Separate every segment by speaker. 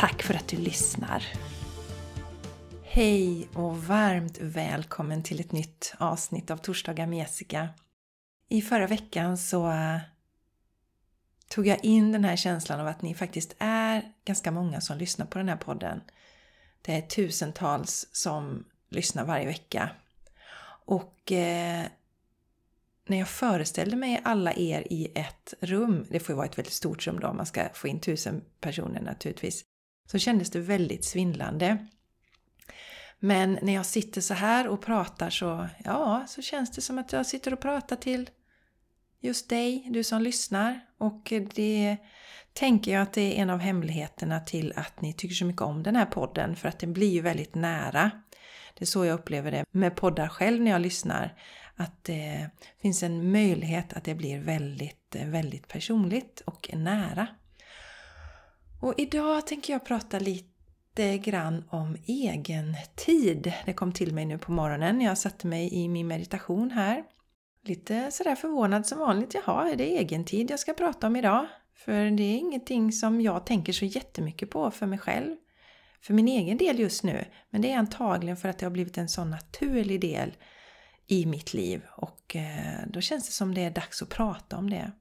Speaker 1: Tack för att du lyssnar! Hej och varmt välkommen till ett nytt avsnitt av Torsdagar med Jessica. I förra veckan så eh, tog jag in den här känslan av att ni faktiskt är ganska många som lyssnar på den här podden. Det är tusentals som lyssnar varje vecka. Och eh, när jag föreställde mig alla er i ett rum, det får ju vara ett väldigt stort rum då om man ska få in tusen personer naturligtvis, så kändes det väldigt svindlande. Men när jag sitter så här och pratar så, ja, så känns det som att jag sitter och pratar till just dig, du som lyssnar. Och det tänker jag att det är en av hemligheterna till att ni tycker så mycket om den här podden, för att den blir ju väldigt nära. Det är så jag upplever det med poddar själv när jag lyssnar. Att det finns en möjlighet att det blir väldigt, väldigt personligt och nära. Och idag tänker jag prata lite grann om egen tid. Det kom till mig nu på morgonen när jag satte mig i min meditation här. Lite sådär förvånad som vanligt. Jaha, är det egen tid jag ska prata om idag? För det är ingenting som jag tänker så jättemycket på för mig själv. För min egen del just nu. Men det är antagligen för att det har blivit en sån naturlig del i mitt liv. Och eh, då känns det som det är dags att prata om det.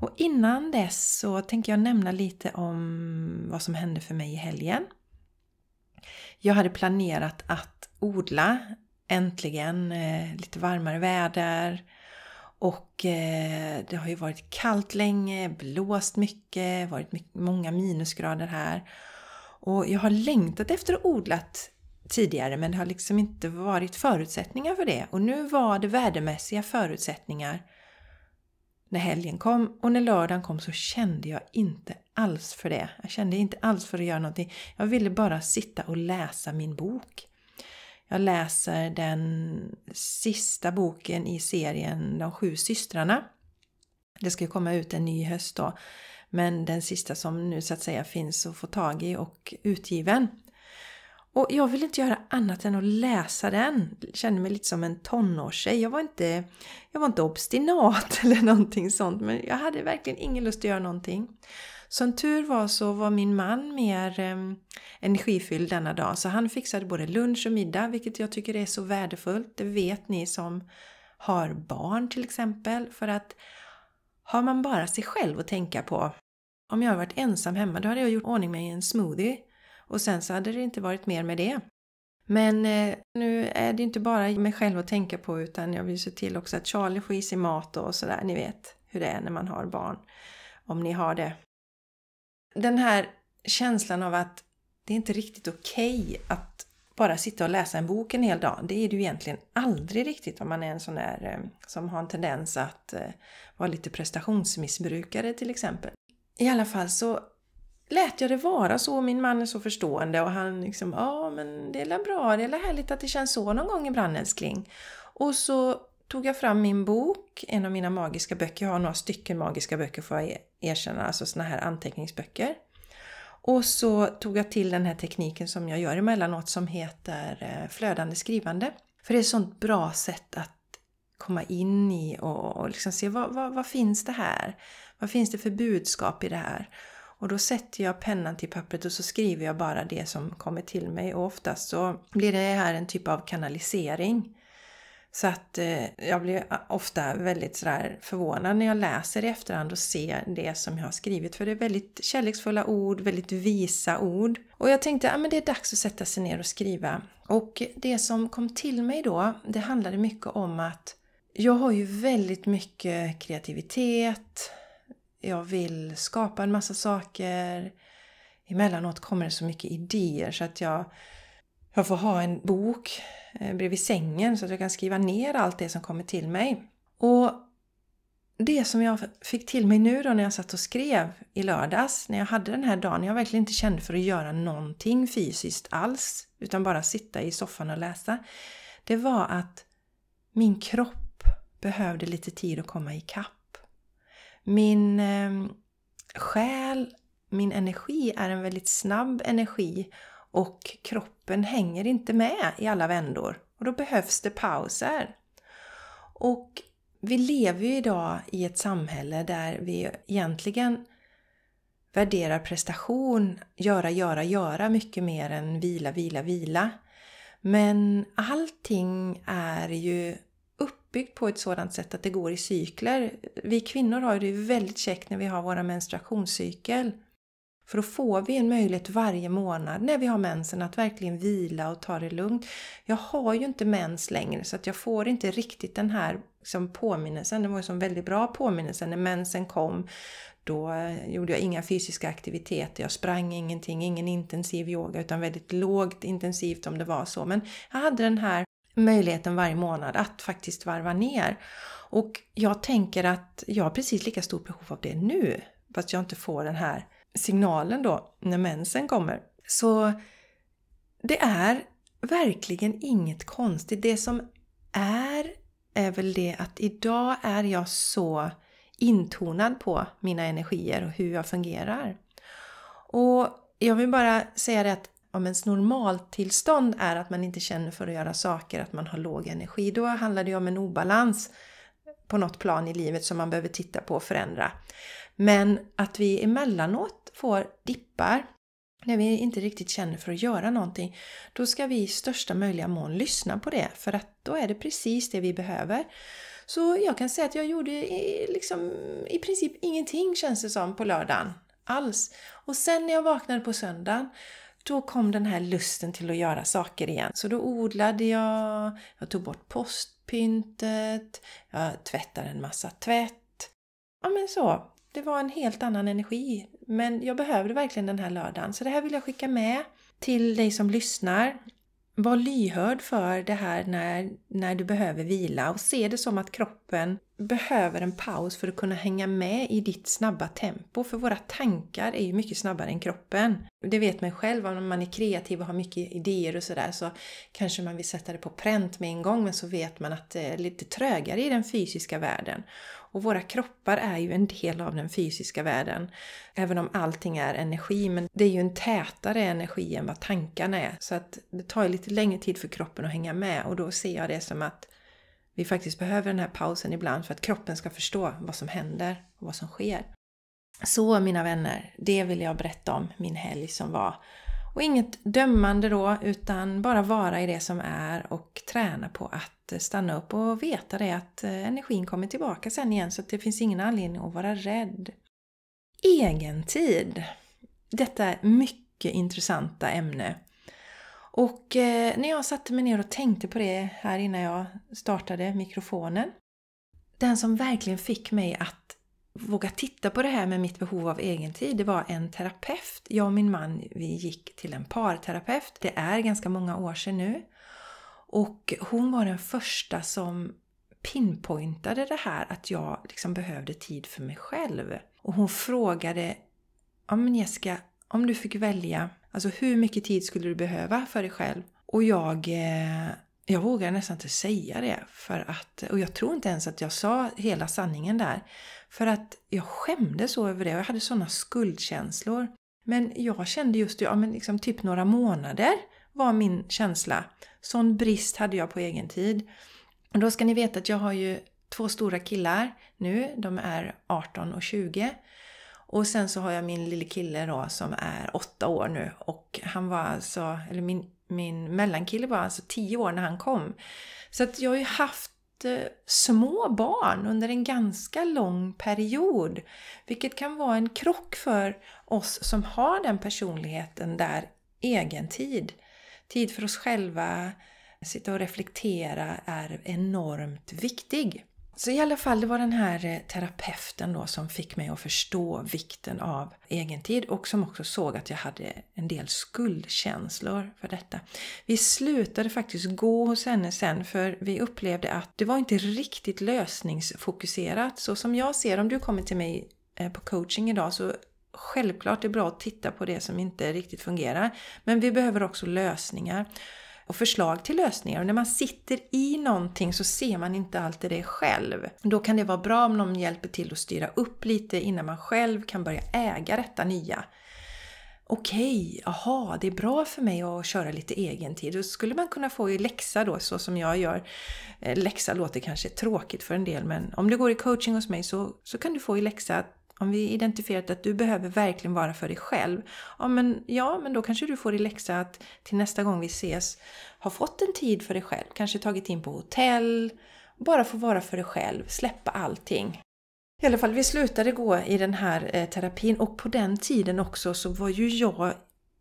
Speaker 1: Och innan dess så tänker jag nämna lite om vad som hände för mig i helgen. Jag hade planerat att odla äntligen eh, lite varmare väder och eh, det har ju varit kallt länge, blåst mycket, varit mycket, många minusgrader här. Och jag har längtat efter att odla tidigare men det har liksom inte varit förutsättningar för det. Och nu var det värdemässiga förutsättningar när helgen kom och när lördagen kom så kände jag inte alls för det. Jag kände inte alls för att göra någonting. Jag ville bara sitta och läsa min bok. Jag läser den sista boken i serien De sju systrarna. Det ska ju komma ut en ny höst då. Men den sista som nu så att säga finns att få tag i och utgiven. Och jag ville inte göra annat än att läsa den. Jag kände mig lite som en tonårstjej. Jag var inte, jag var inte obstinat eller någonting sånt men jag hade verkligen ingen lust att göra någonting. Som tur var så var min man mer eh, energifylld denna dag så han fixade både lunch och middag vilket jag tycker är så värdefullt. Det vet ni som har barn till exempel för att har man bara sig själv att tänka på om jag har varit ensam hemma då hade jag gjort ordning med en smoothie och sen så hade det inte varit mer med det. Men eh, nu är det inte bara mig själv att tänka på utan jag vill se till också att Charlie får i sig mat och sådär. Ni vet hur det är när man har barn. Om ni har det. Den här känslan av att det är inte riktigt okej okay att bara sitta och läsa en bok en hel dag. Det är det ju egentligen aldrig riktigt om man är en sån där eh, som har en tendens att eh, vara lite prestationsmissbrukare till exempel. I alla fall så lät jag det vara så. Min man är så förstående och han liksom, ja men det är bra, det är härligt att det känns så någon gång ibland älskling. Och så tog jag fram min bok, en av mina magiska böcker. Jag har några stycken magiska böcker får jag e- erkänna, alltså såna här anteckningsböcker. Och så tog jag till den här tekniken som jag gör emellanåt som heter eh, flödande skrivande. För det är ett sånt bra sätt att komma in i och, och liksom se vad, vad, vad finns det här? Vad finns det för budskap i det här? Och då sätter jag pennan till pappret och så skriver jag bara det som kommer till mig och oftast så blir det här en typ av kanalisering. Så att eh, jag blir ofta väldigt sådär förvånad när jag läser i efterhand och ser det som jag har skrivit. För det är väldigt kärleksfulla ord, väldigt visa ord. Och jag tänkte att ja, det är dags att sätta sig ner och skriva. Och det som kom till mig då, det handlade mycket om att jag har ju väldigt mycket kreativitet, jag vill skapa en massa saker. Emellanåt kommer det så mycket idéer så att jag, jag får ha en bok eh, bredvid sängen så att jag kan skriva ner allt det som kommer till mig. Och det som jag fick till mig nu då när jag satt och skrev i lördags, när jag hade den här dagen, jag verkligen inte kände för att göra någonting fysiskt alls, utan bara sitta i soffan och läsa. Det var att min kropp behövde lite tid att komma ikapp. Min eh, själ, min energi är en väldigt snabb energi och kroppen hänger inte med i alla vändor. Och då behövs det pauser. Och vi lever ju idag i ett samhälle där vi egentligen värderar prestation, göra, göra, göra mycket mer än vila, vila, vila. Men allting är ju uppbyggt på ett sådant sätt att det går i cykler. Vi kvinnor har det väldigt käckt när vi har våra menstruationscykel. För då får vi en möjlighet varje månad när vi har mensen att verkligen vila och ta det lugnt. Jag har ju inte mens längre så att jag får inte riktigt den här liksom, påminnelsen. Det var ju en väldigt bra påminnelse när mensen kom. Då eh, gjorde jag inga fysiska aktiviteter, jag sprang ingenting, ingen intensiv yoga utan väldigt lågt intensivt om det var så. Men jag hade den här möjligheten varje månad att faktiskt varva ner. Och jag tänker att jag har precis lika stort behov av det nu, fast jag inte får den här signalen då när mensen kommer. Så det är verkligen inget konstigt. Det som är är väl det att idag är jag så intonad på mina energier och hur jag fungerar. Och jag vill bara säga det att om ens normaltillstånd är att man inte känner för att göra saker, att man har låg energi, då handlar det ju om en obalans på något plan i livet som man behöver titta på och förändra. Men att vi emellanåt får dippar när vi inte riktigt känner för att göra någonting, då ska vi i största möjliga mån lyssna på det för att då är det precis det vi behöver. Så jag kan säga att jag gjorde liksom i princip ingenting känns det som på lördagen alls. Och sen när jag vaknade på söndagen då kom den här lusten till att göra saker igen. Så då odlade jag, jag tog bort postpyntet, jag tvättade en massa tvätt. Ja men så, det var en helt annan energi. Men jag behövde verkligen den här lördagen. Så det här vill jag skicka med till dig som lyssnar. Var lyhörd för det här när, när du behöver vila och se det som att kroppen behöver en paus för att kunna hänga med i ditt snabba tempo. För våra tankar är ju mycket snabbare än kroppen. Det vet man själv, om man är kreativ och har mycket idéer och sådär så kanske man vill sätta det på pränt med en gång men så vet man att det är lite trögare i den fysiska världen. Och våra kroppar är ju en del av den fysiska världen. Även om allting är energi, men det är ju en tätare energi än vad tankarna är. Så att det tar ju lite längre tid för kroppen att hänga med och då ser jag det som att vi faktiskt behöver den här pausen ibland för att kroppen ska förstå vad som händer och vad som sker. Så mina vänner, det vill jag berätta om min helg som var. Och inget dömande då, utan bara vara i det som är och träna på att stanna upp och veta det att eh, energin kommer tillbaka sen igen så att det finns ingen anledning att vara rädd. Egentid. Detta är mycket intressanta ämne. Och eh, när jag satte mig ner och tänkte på det här innan jag startade mikrofonen. Den som verkligen fick mig att våga titta på det här med mitt behov av egentid, det var en terapeut. Jag och min man, vi gick till en parterapeut. Det är ganska många år sedan nu. Och hon var den första som pinpointade det här att jag liksom behövde tid för mig själv. Och hon frågade, ja men Jessica, om du fick välja, alltså hur mycket tid skulle du behöva för dig själv? Och jag, eh, jag vågar nästan inte säga det, för att, och jag tror inte ens att jag sa hela sanningen där. För att jag skämdes så över det och jag hade sådana skuldkänslor. Men jag kände just ja men liksom typ några månader var min känsla. Sån brist hade jag på egen tid. Och då ska ni veta att jag har ju två stora killar nu. De är 18 och 20. Och sen så har jag min lille kille då som är 8 år nu och han var alltså, eller min, min mellankille var alltså 10 år när han kom. Så att jag har ju haft eh, små barn under en ganska lång period. Vilket kan vara en krock för oss som har den personligheten där egen tid. Tid för oss själva, sitta och reflektera är enormt viktig så i alla fall det var den här eh, terapeuten då som fick mig att förstå vikten av egentid och som också såg att jag hade en del skuldkänslor för detta. Vi slutade faktiskt gå hos henne sen för vi upplevde att det var inte riktigt lösningsfokuserat. Så som jag ser, om du kommer till mig eh, på coaching idag så självklart är det bra att titta på det som inte riktigt fungerar. Men vi behöver också lösningar och förslag till lösningar. Och när man sitter i någonting så ser man inte alltid det själv. Då kan det vara bra om någon hjälper till att styra upp lite innan man själv kan börja äga detta nya. Okej, aha, det är bra för mig att köra lite egen tid. Då skulle man kunna få i läxa då, så som jag gör. Eh, läxa låter kanske tråkigt för en del, men om du går i coaching hos mig så, så kan du få i läxa att om vi identifierat att du behöver verkligen vara för dig själv. Ja men, ja, men då kanske du får i läxa att till nästa gång vi ses ha fått en tid för dig själv. Kanske tagit in på hotell. Bara få vara för dig själv, släppa allting. I alla fall, vi slutade gå i den här eh, terapin och på den tiden också så var ju jag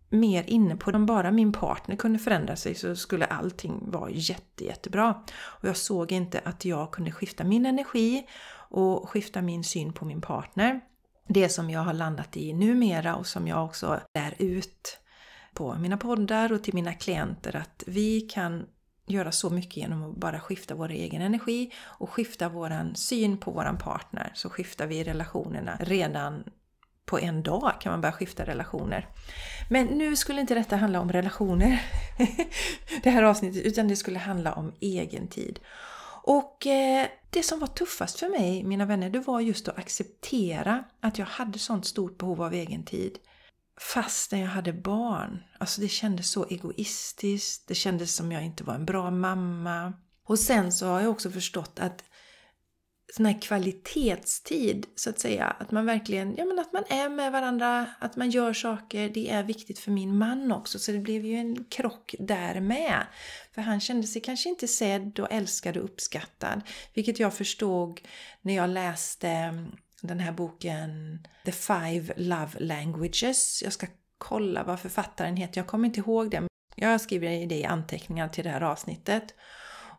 Speaker 1: mer inne på om bara min partner kunde förändra sig så skulle allting vara jätte, jättebra. Och jag såg inte att jag kunde skifta min energi och skifta min syn på min partner. Det som jag har landat i numera och som jag också lär ut på mina poddar och till mina klienter att vi kan göra så mycket genom att bara skifta vår egen energi och skifta våran syn på våran partner. Så skiftar vi relationerna redan på en dag kan man börja skifta relationer. Men nu skulle inte detta handla om relationer, det här avsnittet, utan det skulle handla om egen tid. Och eh, det som var tuffast för mig, mina vänner, det var just att acceptera att jag hade sånt stort behov av egen tid. Fastän jag hade barn. Alltså det kändes så egoistiskt, det kändes som jag inte var en bra mamma. Och sen så har jag också förstått att sån här kvalitetstid, så att säga. Att man verkligen, ja men att man är med varandra, att man gör saker. Det är viktigt för min man också, så det blev ju en krock där med. För han kände sig kanske inte sedd och älskad och uppskattad. Vilket jag förstod när jag läste mm, den här boken The Five Love Languages. Jag ska kolla vad författaren heter, jag kommer inte ihåg det. Jag skriver det i anteckningar till det här avsnittet.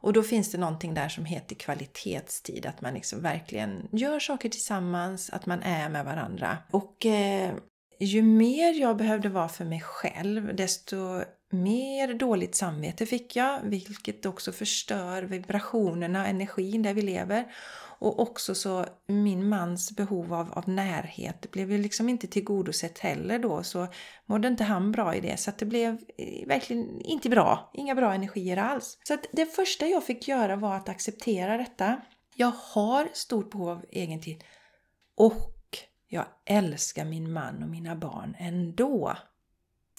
Speaker 1: Och då finns det någonting där som heter kvalitetstid, att man liksom verkligen gör saker tillsammans, att man är med varandra. Och eh, ju mer jag behövde vara för mig själv, desto mer dåligt samvete fick jag, vilket också förstör vibrationerna, energin där vi lever. Och också så min mans behov av, av närhet blev ju liksom inte tillgodosett heller då så mådde inte han bra i det så att det blev eh, verkligen inte bra. Inga bra energier alls. Så att det första jag fick göra var att acceptera detta. Jag har stort behov av egen tid och jag älskar min man och mina barn ändå.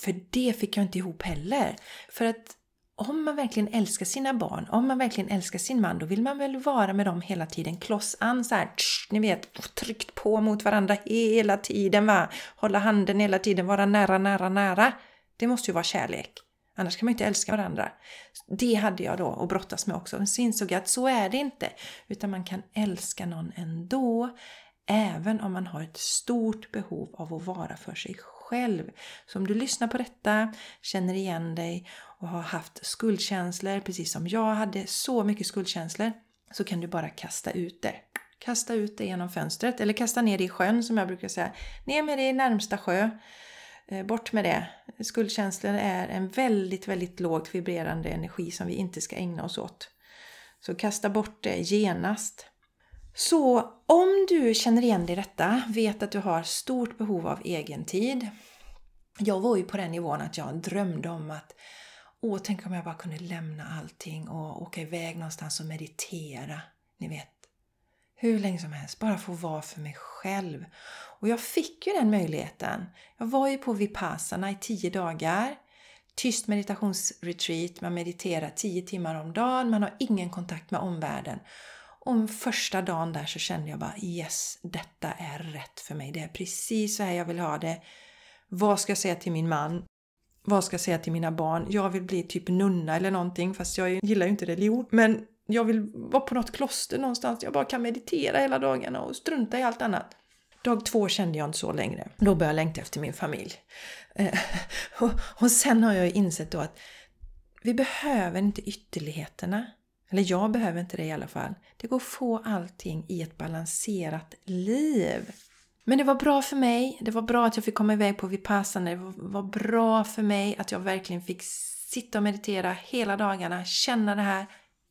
Speaker 1: För det fick jag inte ihop heller. För att om man verkligen älskar sina barn, om man verkligen älskar sin man, då vill man väl vara med dem hela tiden, kloss an så här, tsch, ni vet, tryckt på mot varandra hela tiden va? Hålla handen hela tiden, vara nära, nära, nära. Det måste ju vara kärlek. Annars kan man ju inte älska varandra. Det hade jag då att brottas med också. Men så insåg jag att så är det inte. Utan man kan älska någon ändå. Även om man har ett stort behov av att vara för sig själv. Så om du lyssnar på detta, känner igen dig och har haft skuldkänslor, precis som jag hade så mycket skuldkänslor, så kan du bara kasta ut det. Kasta ut det genom fönstret eller kasta ner det i sjön som jag brukar säga. Ner med det i närmsta sjö. Eh, bort med det. Skuldkänslor är en väldigt, väldigt lågt vibrerande energi som vi inte ska ägna oss åt. Så kasta bort det genast. Så om du känner igen dig i detta, vet att du har stort behov av egen tid. Jag var ju på den nivån att jag drömde om att Åh, tänk om jag bara kunde lämna allting och åka iväg någonstans och meditera. Ni vet, hur länge som helst. Bara få vara för mig själv. Och jag fick ju den möjligheten. Jag var ju på Vipassana i tio dagar. Tyst meditationsretreat. Man mediterar tio timmar om dagen. Man har ingen kontakt med omvärlden. Om första dagen där så kände jag bara yes, detta är rätt för mig. Det är precis så här jag vill ha det. Vad ska jag säga till min man? Vad ska jag säga till mina barn? Jag vill bli typ nunna eller någonting fast jag gillar ju inte religion. Men jag vill vara på något kloster någonstans. Jag bara kan meditera hela dagarna och strunta i allt annat. Dag två kände jag inte så längre. Då började jag längta efter min familj. Eh, och sen har jag insett då att vi behöver inte ytterligheterna. Eller jag behöver inte det i alla fall. Det går att få allting i ett balanserat liv. Men det var bra för mig. Det var bra att jag fick komma iväg på Vipassana. Det var bra för mig att jag verkligen fick sitta och meditera hela dagarna, känna det här,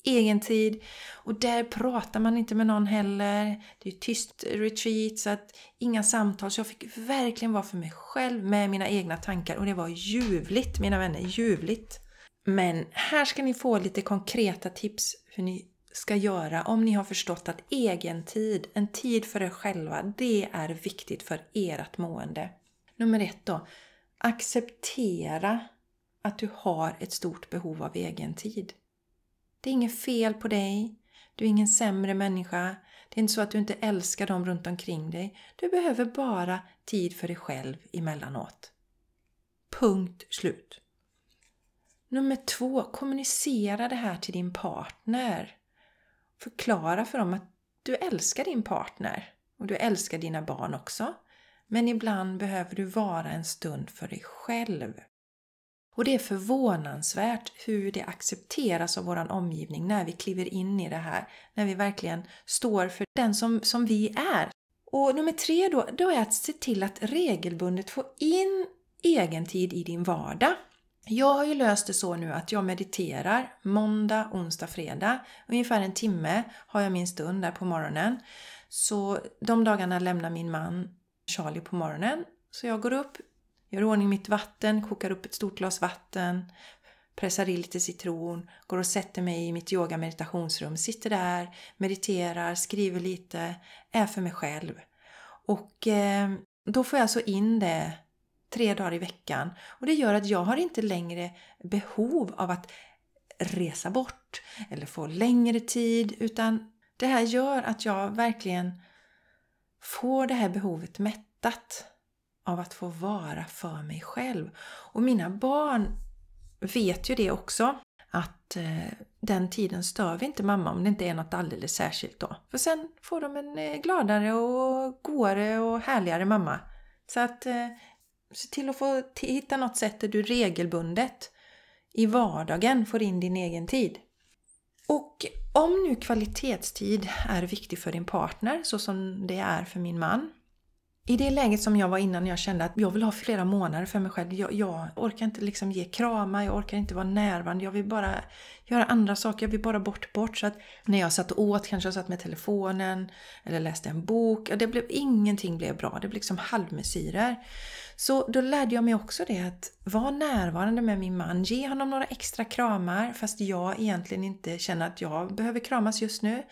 Speaker 1: egen tid. Och där pratar man inte med någon heller. Det är tyst retreat, så att inga samtal. Så jag fick verkligen vara för mig själv med mina egna tankar och det var ljuvligt, mina vänner, ljuvligt. Men här ska ni få lite konkreta tips hur ni ska göra om ni har förstått att egen tid, en tid för er själva, det är viktigt för ert mående. Nummer ett då. Acceptera att du har ett stort behov av egen tid. Det är inget fel på dig. Du är ingen sämre människa. Det är inte så att du inte älskar dem runt omkring dig. Du behöver bara tid för dig själv emellanåt. Punkt slut. Nummer två, kommunicera det här till din partner. Förklara för dem att du älskar din partner och du älskar dina barn också. Men ibland behöver du vara en stund för dig själv. Och det är förvånansvärt hur det accepteras av vår omgivning när vi kliver in i det här. När vi verkligen står för den som, som vi är. Och nummer tre då, då är att se till att regelbundet få in egen tid i din vardag. Jag har ju löst det så nu att jag mediterar måndag, onsdag, fredag. Ungefär en timme har jag min stund där på morgonen. Så de dagarna lämnar min man Charlie på morgonen. Så jag går upp, gör ordning mitt vatten, kokar upp ett stort glas vatten, pressar i lite citron, går och sätter mig i mitt yoga meditationsrum, sitter där, mediterar, skriver lite, är för mig själv. Och eh, då får jag alltså in det tre dagar i veckan. Och det gör att jag har inte längre behov av att resa bort eller få längre tid utan det här gör att jag verkligen får det här behovet mättat av att få vara för mig själv. Och mina barn vet ju det också att eh, den tiden stör vi inte mamma om det inte är något alldeles särskilt då. För sen får de en eh, gladare och godare och härligare mamma. Så att eh, se till att få hitta något sätt där du regelbundet i vardagen får in din egen tid. Och om nu kvalitetstid är viktig för din partner så som det är för min man i det läget som jag var innan jag kände att jag vill ha flera månader för mig själv. Jag, jag orkar inte liksom ge kramar, jag orkar inte vara närvarande. Jag vill bara göra andra saker, jag vill bara bort, bort. Så att när jag satt och åt kanske jag satt med telefonen eller läste en bok. Det blev, ingenting blev bra, det blev liksom halvmesyrer. Så då lärde jag mig också det att vara närvarande med min man, ge honom några extra kramar fast jag egentligen inte känner att jag behöver kramas just nu.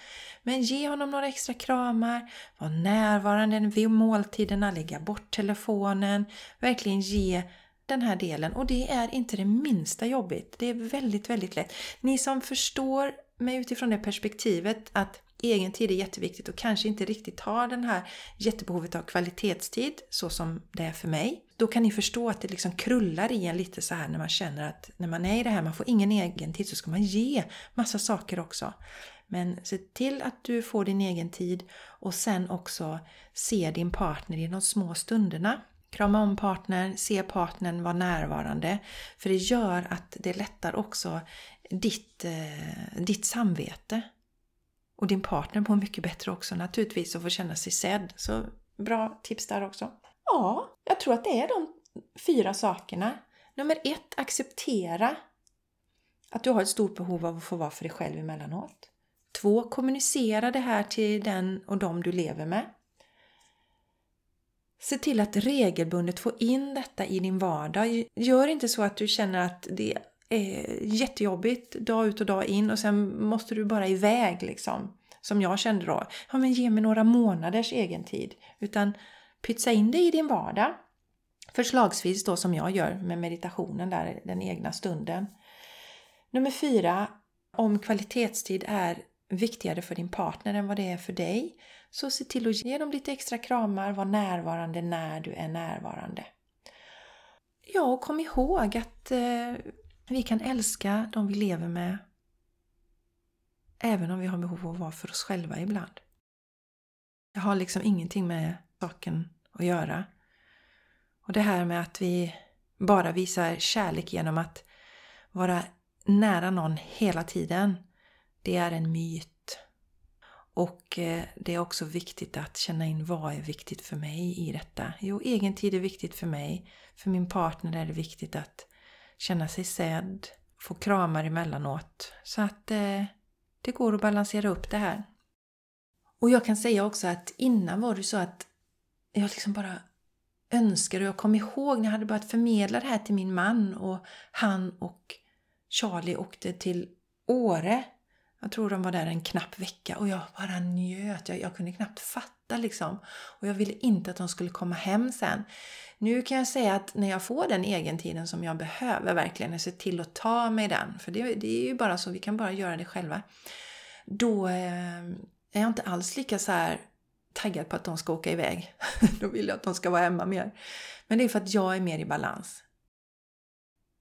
Speaker 1: Men ge honom några extra kramar, var närvarande vid måltiderna, lägga bort telefonen, verkligen ge den här delen. Och det är inte det minsta jobbigt. Det är väldigt, väldigt lätt. Ni som förstår mig utifrån det perspektivet att egen tid är jätteviktigt och kanske inte riktigt har den här jättebehovet av kvalitetstid så som det är för mig. Då kan ni förstå att det liksom krullar i en lite så här när man känner att när man är i det här, man får ingen egen tid, så ska man ge massa saker också. Men se till att du får din egen tid och sen också se din partner i de små stunderna. Krama om partnern, se partnern vara närvarande. För det gör att det lättar också ditt, eh, ditt samvete. Och din partner mår mycket bättre också naturligtvis och får känna sig sedd. Så bra tips där också. Ja, jag tror att det är de fyra sakerna. Nummer ett, acceptera att du har ett stort behov av att få vara för dig själv emellanåt. Två, kommunicera det här till den och de du lever med. Se till att regelbundet få in detta i din vardag. Gör inte så att du känner att det är jättejobbigt dag ut och dag in och sen måste du bara iväg liksom. Som jag kände då. Ja men ge mig några månaders egen tid. Utan pytsa in det i din vardag. Förslagsvis då som jag gör med meditationen där, den egna stunden. Nummer fyra, om kvalitetstid är viktigare för din partner än vad det är för dig, så se till att ge dem lite extra kramar, var närvarande när du är närvarande. Ja, och kom ihåg att eh, vi kan älska de vi lever med även om vi har behov av att vara för oss själva ibland. Det har liksom ingenting med saken att göra. Och det här med att vi bara visar kärlek genom att vara nära någon hela tiden det är en myt. Och eh, det är också viktigt att känna in vad är viktigt för mig i detta. Jo, egen tid är viktigt för mig. För min partner är det viktigt att känna sig sedd, få kramar emellanåt. Så att eh, det går att balansera upp det här. Och jag kan säga också att innan var det så att jag liksom bara önskade och jag kom ihåg när jag hade börjat förmedla det här till min man och han och Charlie åkte till Åre. Jag tror de var där en knapp vecka och jag bara njöt. Jag, jag kunde knappt fatta liksom. Och jag ville inte att de skulle komma hem sen. Nu kan jag säga att när jag får den egentiden som jag behöver verkligen, jag ser till att ta mig den. För det, det är ju bara så, vi kan bara göra det själva. Då eh, är jag inte alls lika så här taggad på att de ska åka iväg. Då vill jag att de ska vara hemma mer. Men det är för att jag är mer i balans.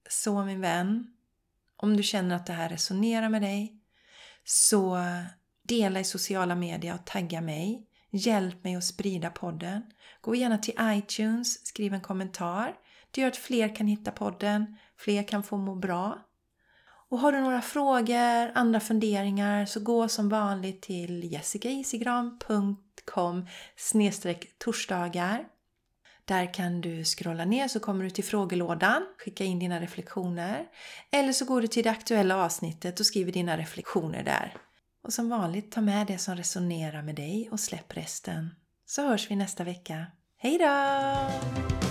Speaker 1: Så min vän, om du känner att det här resonerar med dig, så dela i sociala medier och tagga mig. Hjälp mig att sprida podden. Gå gärna till iTunes, skriv en kommentar. Det gör att fler kan hitta podden, fler kan få må bra. Och har du några frågor, andra funderingar så gå som vanligt till jessicaisigran.com torsdagar. Där kan du scrolla ner så kommer du till frågelådan, skicka in dina reflektioner. Eller så går du till det aktuella avsnittet och skriver dina reflektioner där. Och som vanligt, ta med det som resonerar med dig och släpp resten. Så hörs vi nästa vecka. Hejdå!